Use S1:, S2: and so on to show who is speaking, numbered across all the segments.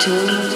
S1: to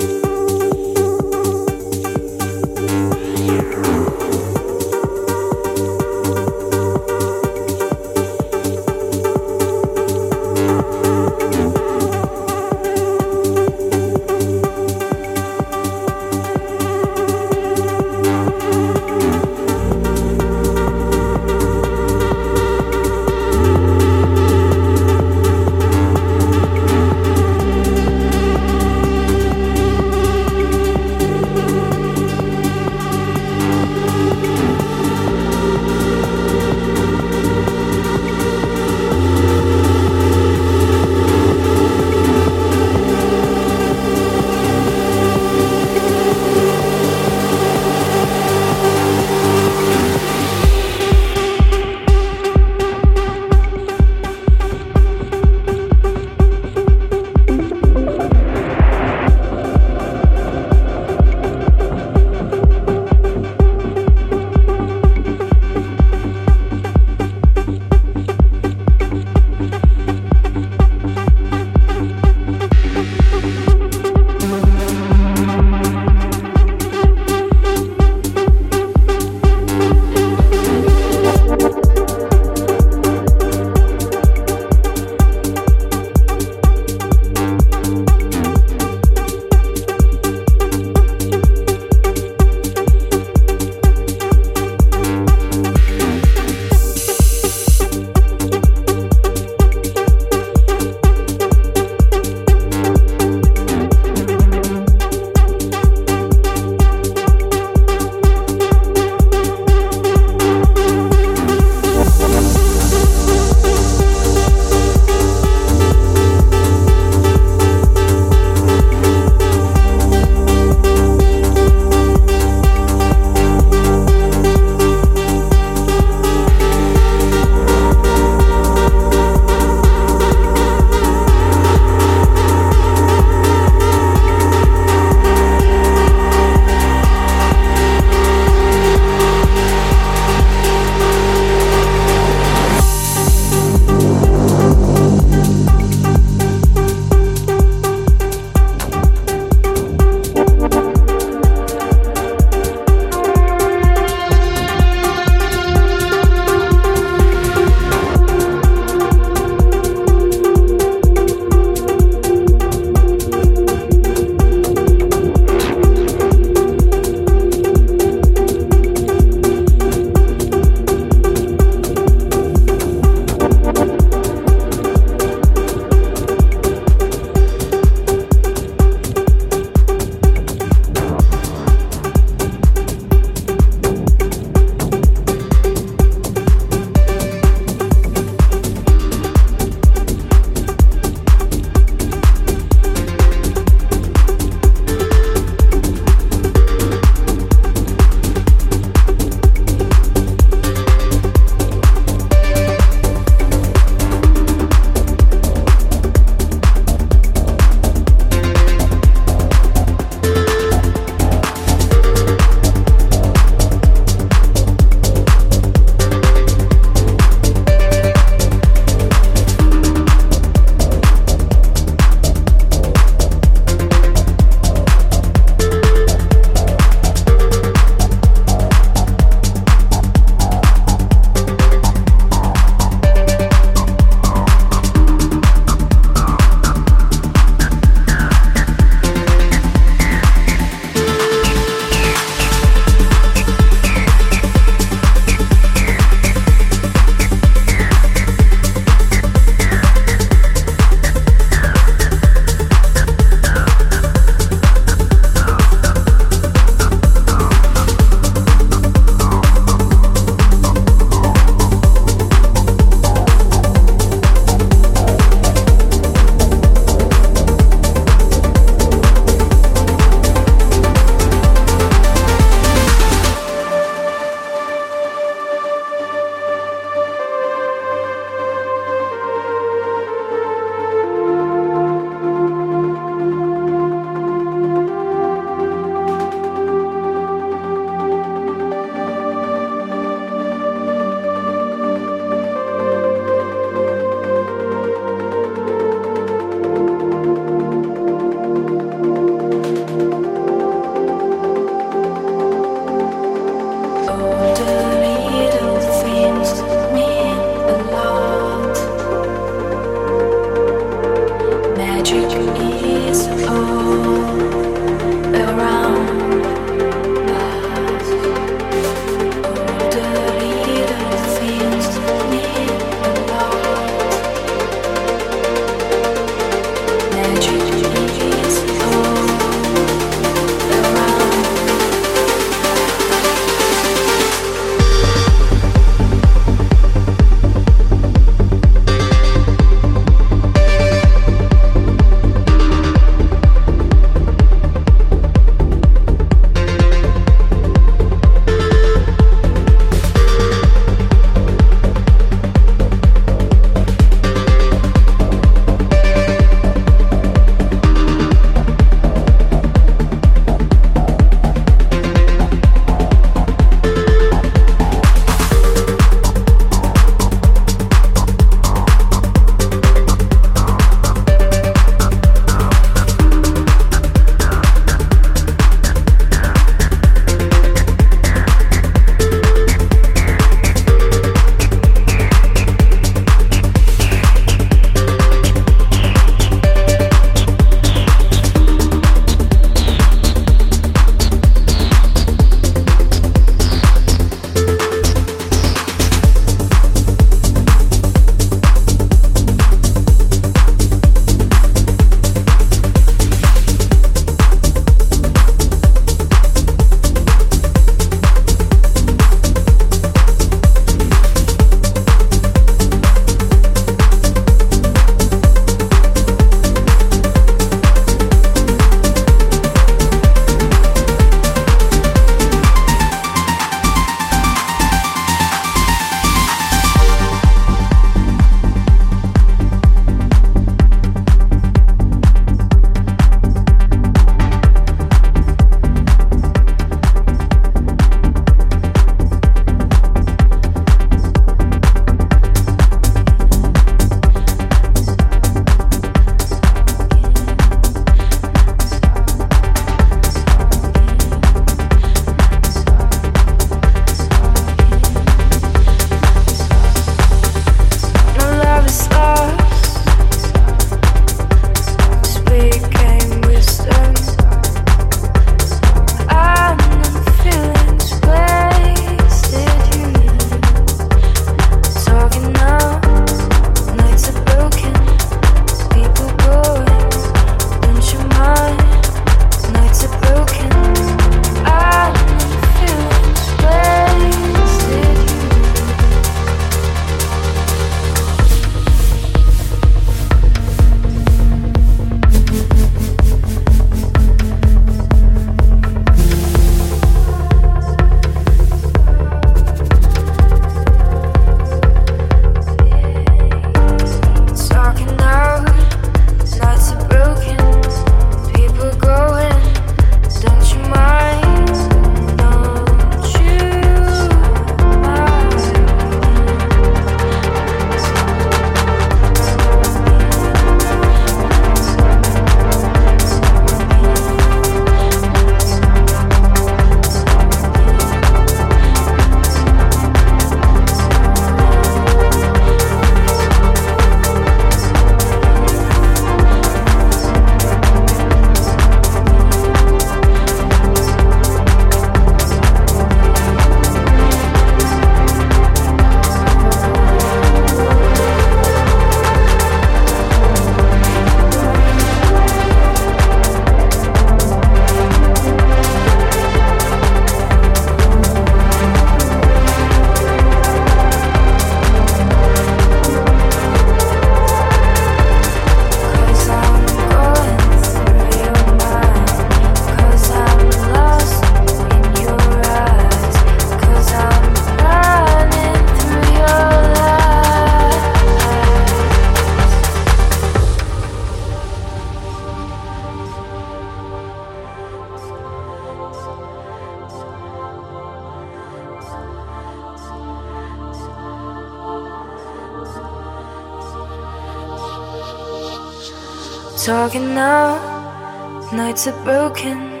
S1: nights are broken,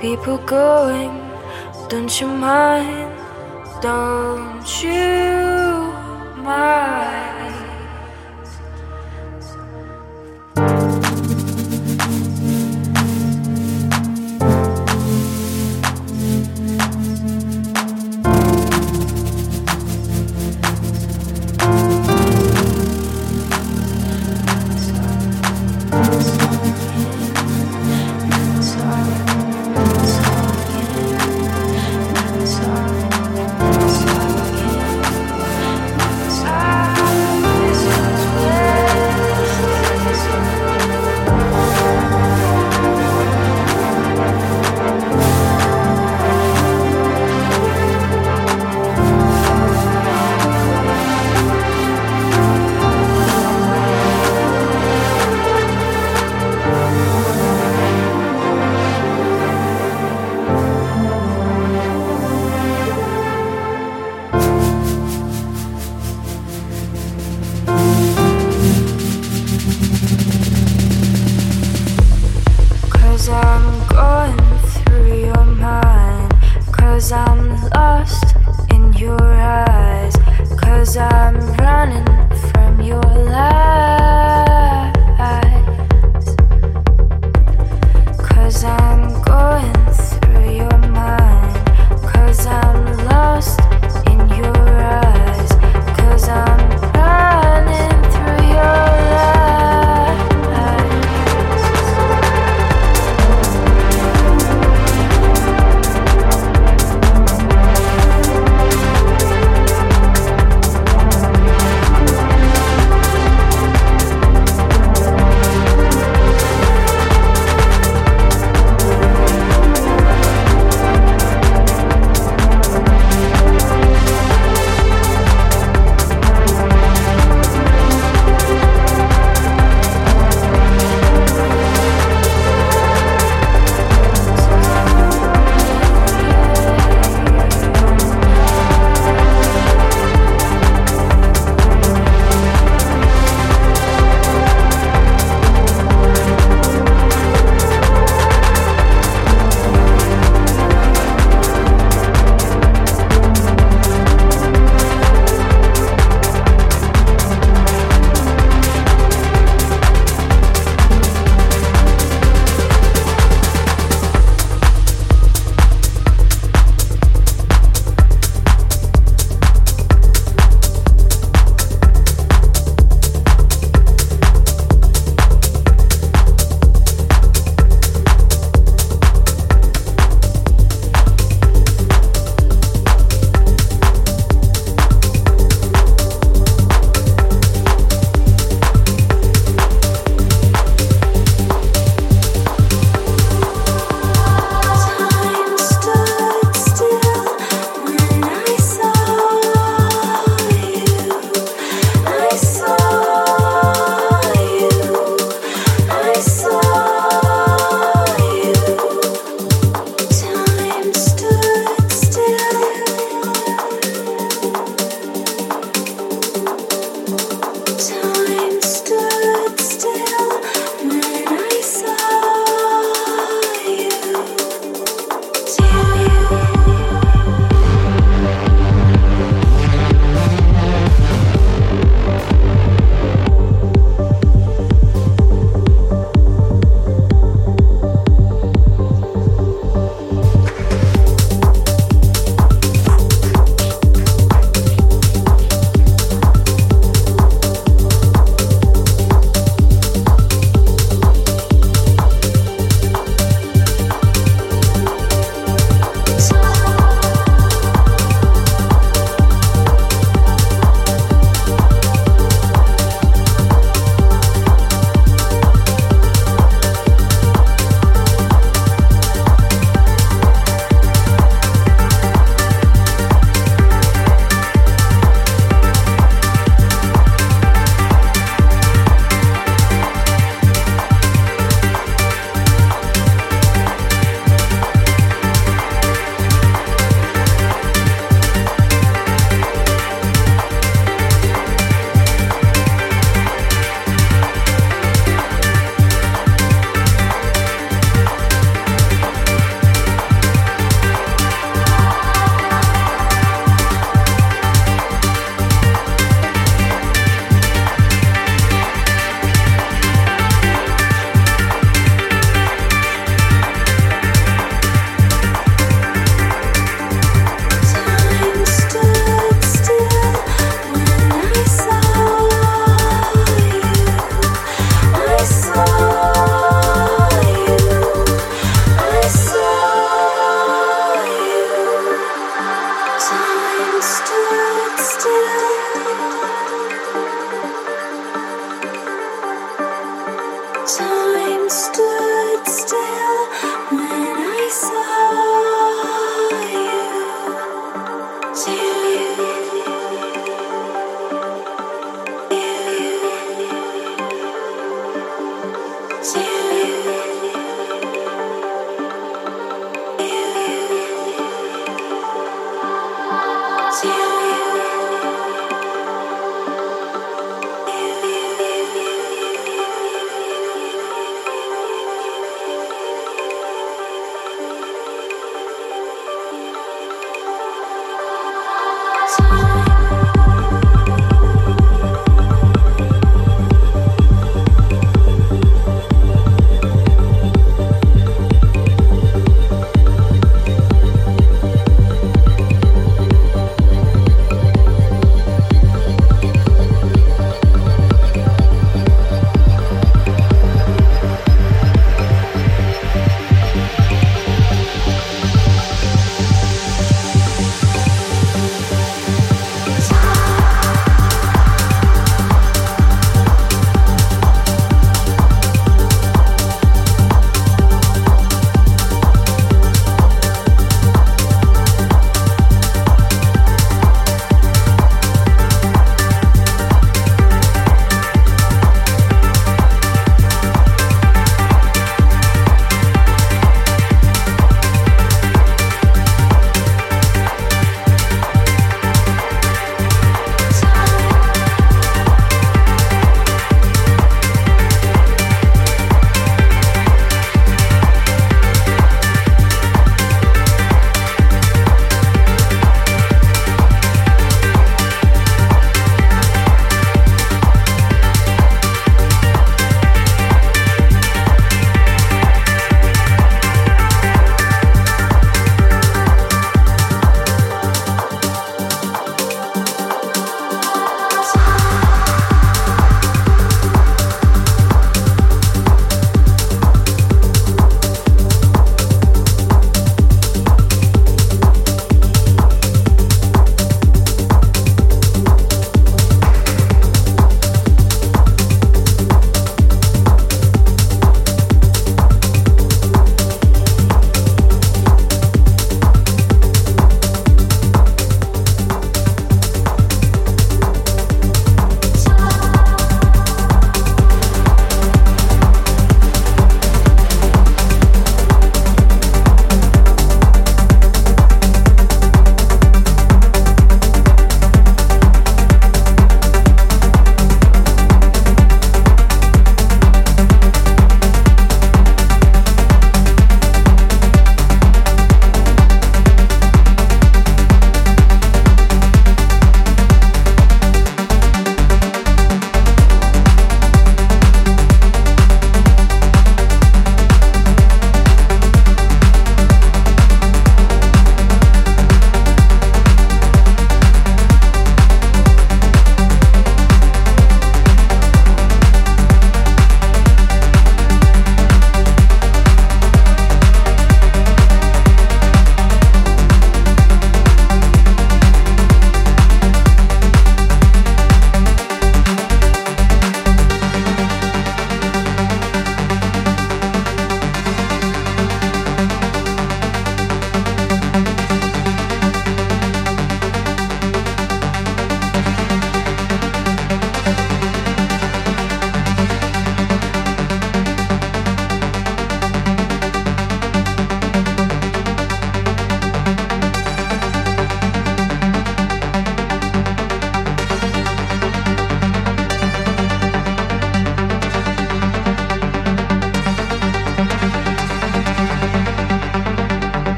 S1: people going. Don't you mind?